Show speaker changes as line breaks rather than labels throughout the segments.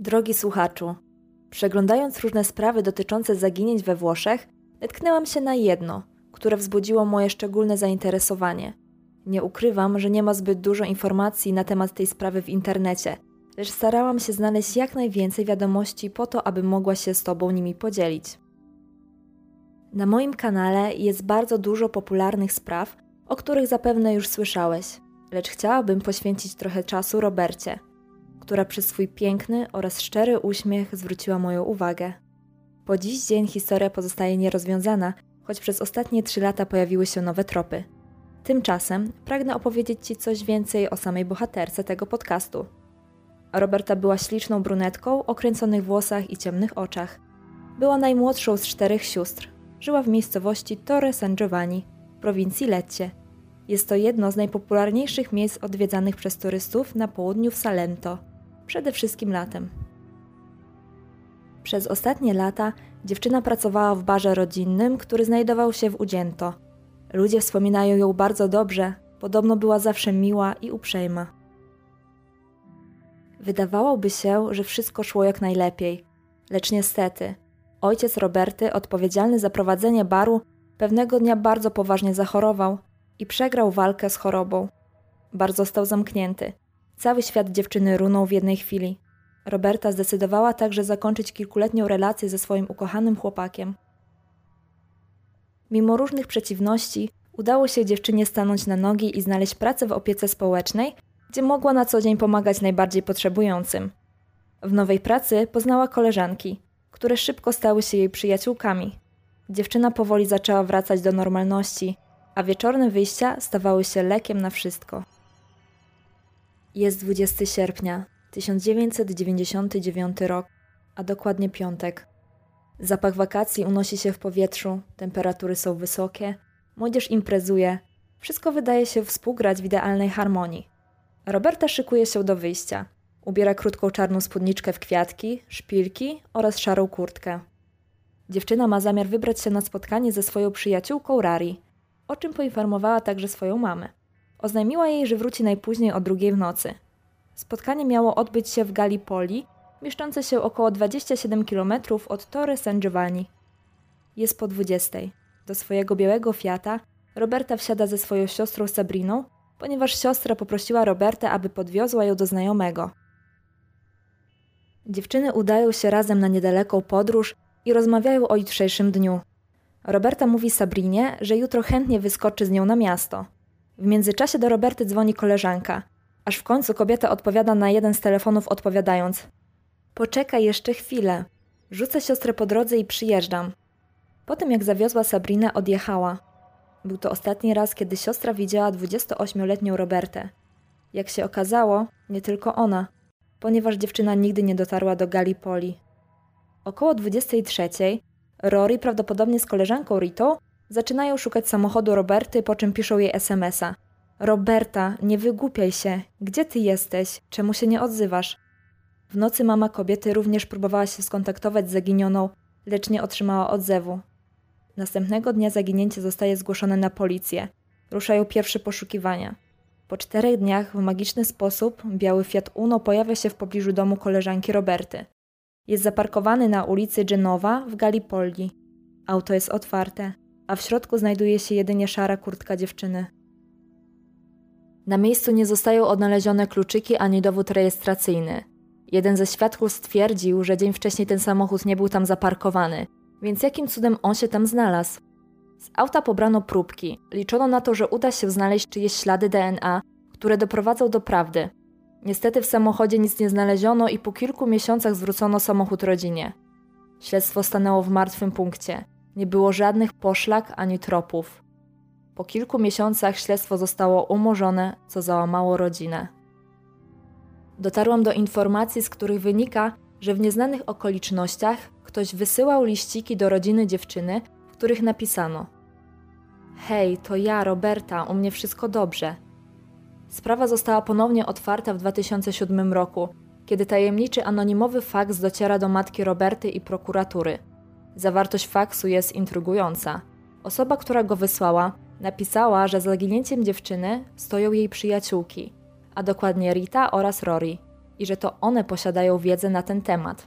Drogi słuchaczu, przeglądając różne sprawy dotyczące zaginięć we Włoszech, natknęłam się na jedno, które wzbudziło moje szczególne zainteresowanie. Nie ukrywam, że nie ma zbyt dużo informacji na temat tej sprawy w internecie, lecz starałam się znaleźć jak najwięcej wiadomości po to, aby mogła się z Tobą nimi podzielić. Na moim kanale jest bardzo dużo popularnych spraw, o których zapewne już słyszałeś, lecz chciałabym poświęcić trochę czasu Robercie – która przez swój piękny oraz szczery uśmiech zwróciła moją uwagę. Po dziś dzień historia pozostaje nierozwiązana, choć przez ostatnie trzy lata pojawiły się nowe tropy. Tymczasem pragnę opowiedzieć Ci coś więcej o samej bohaterce tego podcastu. Roberta była śliczną brunetką o kręconych włosach i ciemnych oczach. Była najmłodszą z czterech sióstr. Żyła w miejscowości Torre San Giovanni, prowincji Lecce. Jest to jedno z najpopularniejszych miejsc odwiedzanych przez turystów na południu w Salento przede wszystkim latem. Przez ostatnie lata dziewczyna pracowała w barze rodzinnym, który znajdował się w Udzięto. Ludzie wspominają ją bardzo dobrze, podobno była zawsze miła i uprzejma. Wydawałoby się, że wszystko szło jak najlepiej, lecz niestety, ojciec Roberty, odpowiedzialny za prowadzenie baru, pewnego dnia bardzo poważnie zachorował i przegrał walkę z chorobą. Bar został zamknięty Cały świat dziewczyny runął w jednej chwili. Roberta zdecydowała także zakończyć kilkuletnią relację ze swoim ukochanym chłopakiem. Mimo różnych przeciwności, udało się dziewczynie stanąć na nogi i znaleźć pracę w opiece społecznej, gdzie mogła na co dzień pomagać najbardziej potrzebującym. W nowej pracy poznała koleżanki, które szybko stały się jej przyjaciółkami. Dziewczyna powoli zaczęła wracać do normalności, a wieczorne wyjścia stawały się lekiem na wszystko. Jest 20 sierpnia 1999 rok, a dokładnie piątek. Zapach wakacji unosi się w powietrzu, temperatury są wysokie, młodzież imprezuje, wszystko wydaje się współgrać w idealnej harmonii. Roberta szykuje się do wyjścia. Ubiera krótką czarną spódniczkę w kwiatki, szpilki oraz szarą kurtkę. Dziewczyna ma zamiar wybrać się na spotkanie ze swoją przyjaciółką Rari, o czym poinformowała także swoją mamę. Oznajmiła jej, że wróci najpóźniej o drugiej w nocy. Spotkanie miało odbyć się w Gallipoli, mieszczące się około 27 km od Torre San Giovanni. Jest po 20. Do swojego białego Fiata Roberta wsiada ze swoją siostrą Sabriną, ponieważ siostra poprosiła Robertę, aby podwiozła ją do znajomego. Dziewczyny udają się razem na niedaleką podróż i rozmawiają o jutrzejszym dniu. Roberta mówi Sabrinie, że jutro chętnie wyskoczy z nią na miasto – w międzyczasie do Roberty dzwoni koleżanka, aż w końcu kobieta odpowiada na jeden z telefonów, odpowiadając: Poczekaj jeszcze chwilę. Rzucę siostrę po drodze i przyjeżdżam. Po tym, jak zawiozła Sabrinę, odjechała. Był to ostatni raz, kiedy siostra widziała 28-letnią Robertę. Jak się okazało, nie tylko ona, ponieważ dziewczyna nigdy nie dotarła do Gallipoli. Około 23 Rory prawdopodobnie z koleżanką Rito Zaczynają szukać samochodu Roberty, po czym piszą jej SMS-a. Roberta, nie wygłupiaj się. Gdzie ty jesteś? Czemu się nie odzywasz? W nocy mama kobiety również próbowała się skontaktować z zaginioną, lecz nie otrzymała odzewu. Następnego dnia zaginięcie zostaje zgłoszone na policję. Ruszają pierwsze poszukiwania. Po czterech dniach w magiczny sposób biały Fiat Uno pojawia się w pobliżu domu koleżanki Roberty. Jest zaparkowany na ulicy Genowa w Gallipoli. Auto jest otwarte a w środku znajduje się jedynie szara kurtka dziewczyny. Na miejscu nie zostają odnalezione kluczyki ani dowód rejestracyjny. Jeden ze świadków stwierdził, że dzień wcześniej ten samochód nie był tam zaparkowany, więc jakim cudem on się tam znalazł? Z auta pobrano próbki. Liczono na to, że uda się znaleźć czyjeś ślady DNA, które doprowadzą do prawdy. Niestety w samochodzie nic nie znaleziono i po kilku miesiącach zwrócono samochód rodzinie. Śledztwo stanęło w martwym punkcie. Nie było żadnych poszlak ani tropów. Po kilku miesiącach śledztwo zostało umorzone, co załamało rodzinę. Dotarłam do informacji, z których wynika, że w nieznanych okolicznościach ktoś wysyłał liściki do rodziny dziewczyny, w których napisano: Hej, to ja, Roberta, u mnie wszystko dobrze. Sprawa została ponownie otwarta w 2007 roku, kiedy tajemniczy anonimowy faks dociera do matki Roberty i prokuratury. Zawartość faksu jest intrygująca. Osoba, która go wysłała, napisała, że za zaginięciem dziewczyny stoją jej przyjaciółki, a dokładnie Rita oraz Rory. i że to one posiadają wiedzę na ten temat.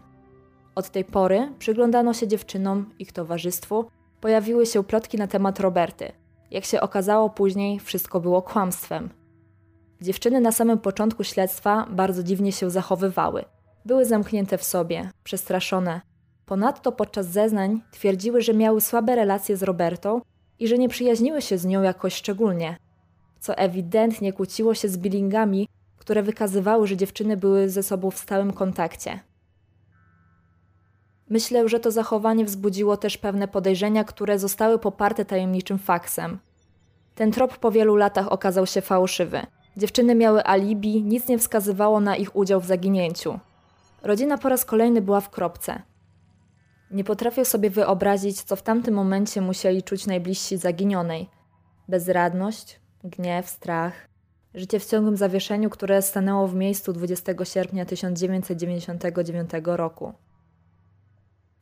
Od tej pory przyglądano się dziewczynom, ich towarzystwu, pojawiły się plotki na temat Roberty. Jak się okazało później, wszystko było kłamstwem. Dziewczyny na samym początku śledztwa bardzo dziwnie się zachowywały. Były zamknięte w sobie, przestraszone. Ponadto podczas zeznań twierdziły, że miały słabe relacje z Robertą i że nie przyjaźniły się z nią jakoś szczególnie, co ewidentnie kłóciło się z billingami, które wykazywały, że dziewczyny były ze sobą w stałym kontakcie. Myślę, że to zachowanie wzbudziło też pewne podejrzenia, które zostały poparte tajemniczym faksem. Ten trop po wielu latach okazał się fałszywy. Dziewczyny miały alibi, nic nie wskazywało na ich udział w zaginięciu. Rodzina po raz kolejny była w kropce. Nie potrafię sobie wyobrazić, co w tamtym momencie musieli czuć najbliżsi zaginionej. Bezradność, gniew, strach, życie w ciągłym zawieszeniu, które stanęło w miejscu 20 sierpnia 1999 roku.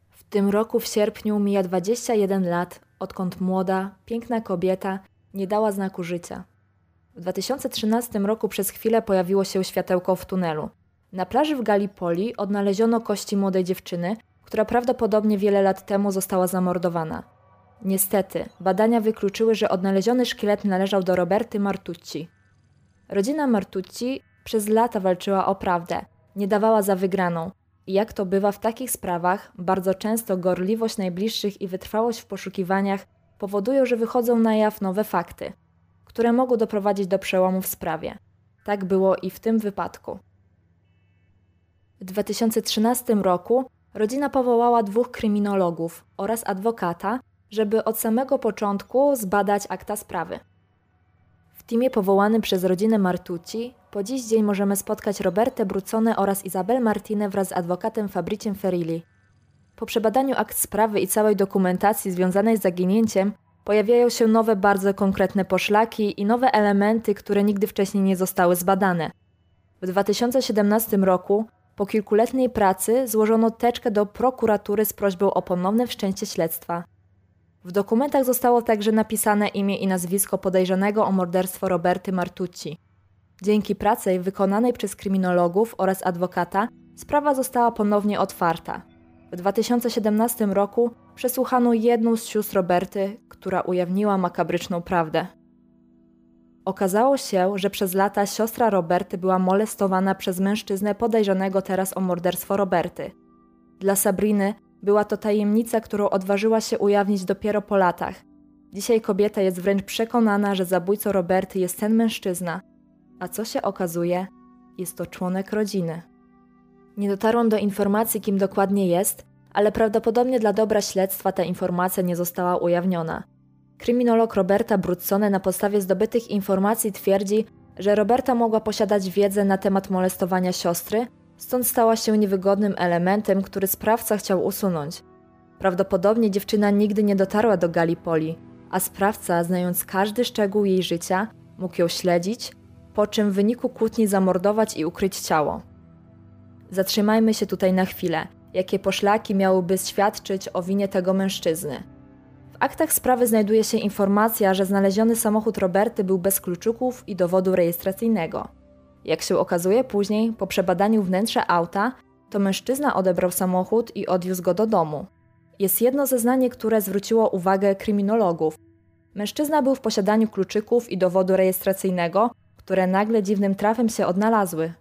W tym roku w sierpniu mija 21 lat, odkąd młoda, piękna kobieta nie dała znaku życia. W 2013 roku przez chwilę pojawiło się światełko w tunelu. Na plaży w Gallipoli odnaleziono kości młodej dziewczyny, która prawdopodobnie wiele lat temu została zamordowana. Niestety, badania wykluczyły, że odnaleziony szkielet należał do Roberty Martucci. Rodzina Martucci przez lata walczyła o prawdę, nie dawała za wygraną. I jak to bywa w takich sprawach, bardzo często gorliwość najbliższych i wytrwałość w poszukiwaniach powodują, że wychodzą na jaw nowe fakty, które mogą doprowadzić do przełomu w sprawie. Tak było i w tym wypadku. W 2013 roku rodzina powołała dwóch kryminologów oraz adwokata, żeby od samego początku zbadać akta sprawy. W teamie powołanym przez rodzinę Martucci po dziś dzień możemy spotkać Robertę Brucone oraz Izabel Martinę wraz z adwokatem Fabriciem Ferilli. Po przebadaniu akt sprawy i całej dokumentacji związanej z zaginięciem pojawiają się nowe, bardzo konkretne poszlaki i nowe elementy, które nigdy wcześniej nie zostały zbadane. W 2017 roku po kilkuletniej pracy złożono teczkę do prokuratury z prośbą o ponowne wszczęcie śledztwa. W dokumentach zostało także napisane imię i nazwisko podejrzanego o morderstwo Roberty Martucci. Dzięki pracy wykonanej przez kryminologów oraz adwokata sprawa została ponownie otwarta. W 2017 roku przesłuchano jedną z sióstr Roberty, która ujawniła makabryczną prawdę. Okazało się, że przez lata siostra Roberty była molestowana przez mężczyznę podejrzanego teraz o morderstwo Roberty. Dla Sabriny była to tajemnica, którą odważyła się ujawnić dopiero po latach. Dzisiaj kobieta jest wręcz przekonana, że zabójcą Roberty jest ten mężczyzna, a co się okazuje, jest to członek rodziny. Nie dotarłam do informacji, kim dokładnie jest, ale prawdopodobnie dla dobra śledztwa ta informacja nie została ujawniona. Kryminolog Roberta Bruzzone na podstawie zdobytych informacji twierdzi, że Roberta mogła posiadać wiedzę na temat molestowania siostry, stąd stała się niewygodnym elementem, który sprawca chciał usunąć. Prawdopodobnie dziewczyna nigdy nie dotarła do Gallipoli, a sprawca, znając każdy szczegół jej życia, mógł ją śledzić, po czym w wyniku kłótni zamordować i ukryć ciało. Zatrzymajmy się tutaj na chwilę. Jakie poszlaki miałyby świadczyć o winie tego mężczyzny? Aktach sprawy znajduje się informacja, że znaleziony samochód Roberty był bez kluczyków i dowodu rejestracyjnego. Jak się okazuje później, po przebadaniu wnętrza auta, to mężczyzna odebrał samochód i odwiózł go do domu. Jest jedno zeznanie, które zwróciło uwagę kryminologów. Mężczyzna był w posiadaniu kluczyków i dowodu rejestracyjnego, które nagle dziwnym trafem się odnalazły.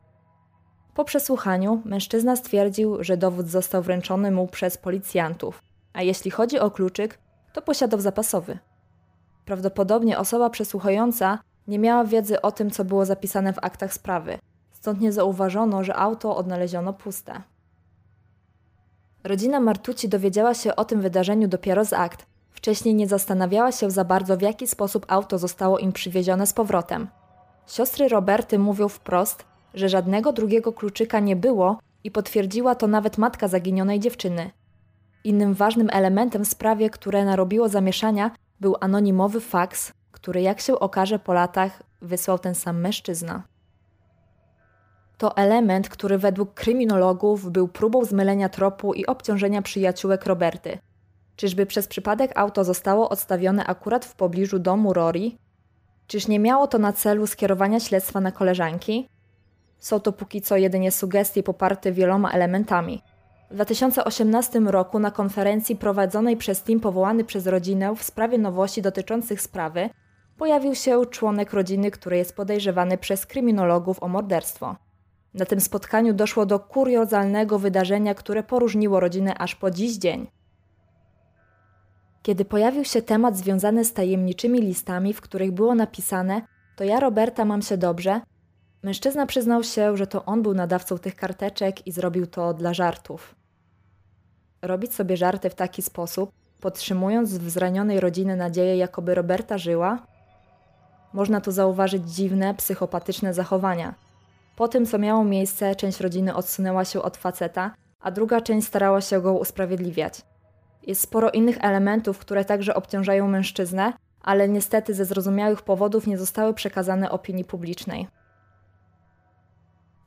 Po przesłuchaniu mężczyzna stwierdził, że dowód został wręczony mu przez policjantów, a jeśli chodzi o kluczyk, to posiadał zapasowy. Prawdopodobnie osoba przesłuchująca nie miała wiedzy o tym, co było zapisane w aktach sprawy, stąd nie zauważono, że auto odnaleziono puste. Rodzina Martuci dowiedziała się o tym wydarzeniu dopiero z akt. Wcześniej nie zastanawiała się za bardzo, w jaki sposób auto zostało im przywiezione z powrotem. Siostry Roberty mówią wprost, że żadnego drugiego kluczyka nie było i potwierdziła to nawet matka zaginionej dziewczyny. Innym ważnym elementem w sprawie, które narobiło zamieszania, był anonimowy faks, który jak się okaże po latach wysłał ten sam mężczyzna. To element, który według kryminologów był próbą zmylenia tropu i obciążenia przyjaciółek Roberty. Czyżby przez przypadek auto zostało odstawione akurat w pobliżu domu Rory? Czyż nie miało to na celu skierowania śledztwa na koleżanki? Są to póki co jedynie sugestie poparte wieloma elementami. W 2018 roku na konferencji prowadzonej przez team powołany przez rodzinę w sprawie nowości dotyczących sprawy pojawił się członek rodziny, który jest podejrzewany przez kryminologów o morderstwo. Na tym spotkaniu doszło do kuriozalnego wydarzenia, które poróżniło rodzinę aż po dziś dzień. Kiedy pojawił się temat związany z tajemniczymi listami, w których było napisane: To ja, Roberta, mam się dobrze, mężczyzna przyznał się, że to on był nadawcą tych karteczek i zrobił to dla żartów. Robić sobie żarty w taki sposób, podtrzymując w zranionej rodziny nadzieję, jakoby Roberta żyła? Można tu zauważyć dziwne, psychopatyczne zachowania. Po tym, co miało miejsce, część rodziny odsunęła się od faceta, a druga część starała się go usprawiedliwiać. Jest sporo innych elementów, które także obciążają mężczyznę, ale niestety ze zrozumiałych powodów nie zostały przekazane opinii publicznej.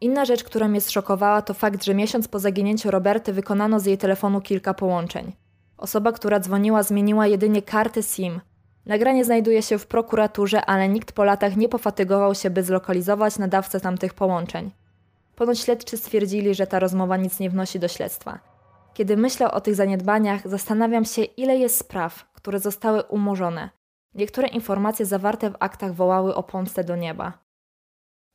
Inna rzecz, która mnie zszokowała, to fakt, że miesiąc po zaginięciu Roberty wykonano z jej telefonu kilka połączeń. Osoba, która dzwoniła, zmieniła jedynie kartę SIM. Nagranie znajduje się w prokuraturze, ale nikt po latach nie pofatygował się, by zlokalizować nadawcę tamtych połączeń. Ponoć śledczy stwierdzili, że ta rozmowa nic nie wnosi do śledztwa. Kiedy myślę o tych zaniedbaniach, zastanawiam się, ile jest spraw, które zostały umorzone. Niektóre informacje zawarte w aktach wołały o pomstę do nieba.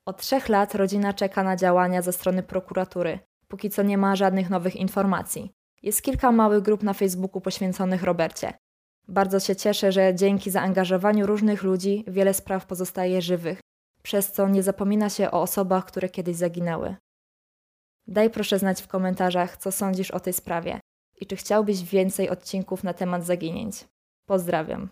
Od trzech lat rodzina czeka na działania ze strony prokuratury. Póki co nie ma żadnych nowych informacji. Jest kilka małych grup na Facebooku poświęconych Robercie. Bardzo się cieszę, że dzięki zaangażowaniu różnych ludzi wiele spraw pozostaje żywych, przez co nie zapomina się o osobach, które kiedyś zaginęły. Daj proszę znać w komentarzach, co sądzisz o tej sprawie i czy chciałbyś więcej odcinków na temat zaginięć. Pozdrawiam.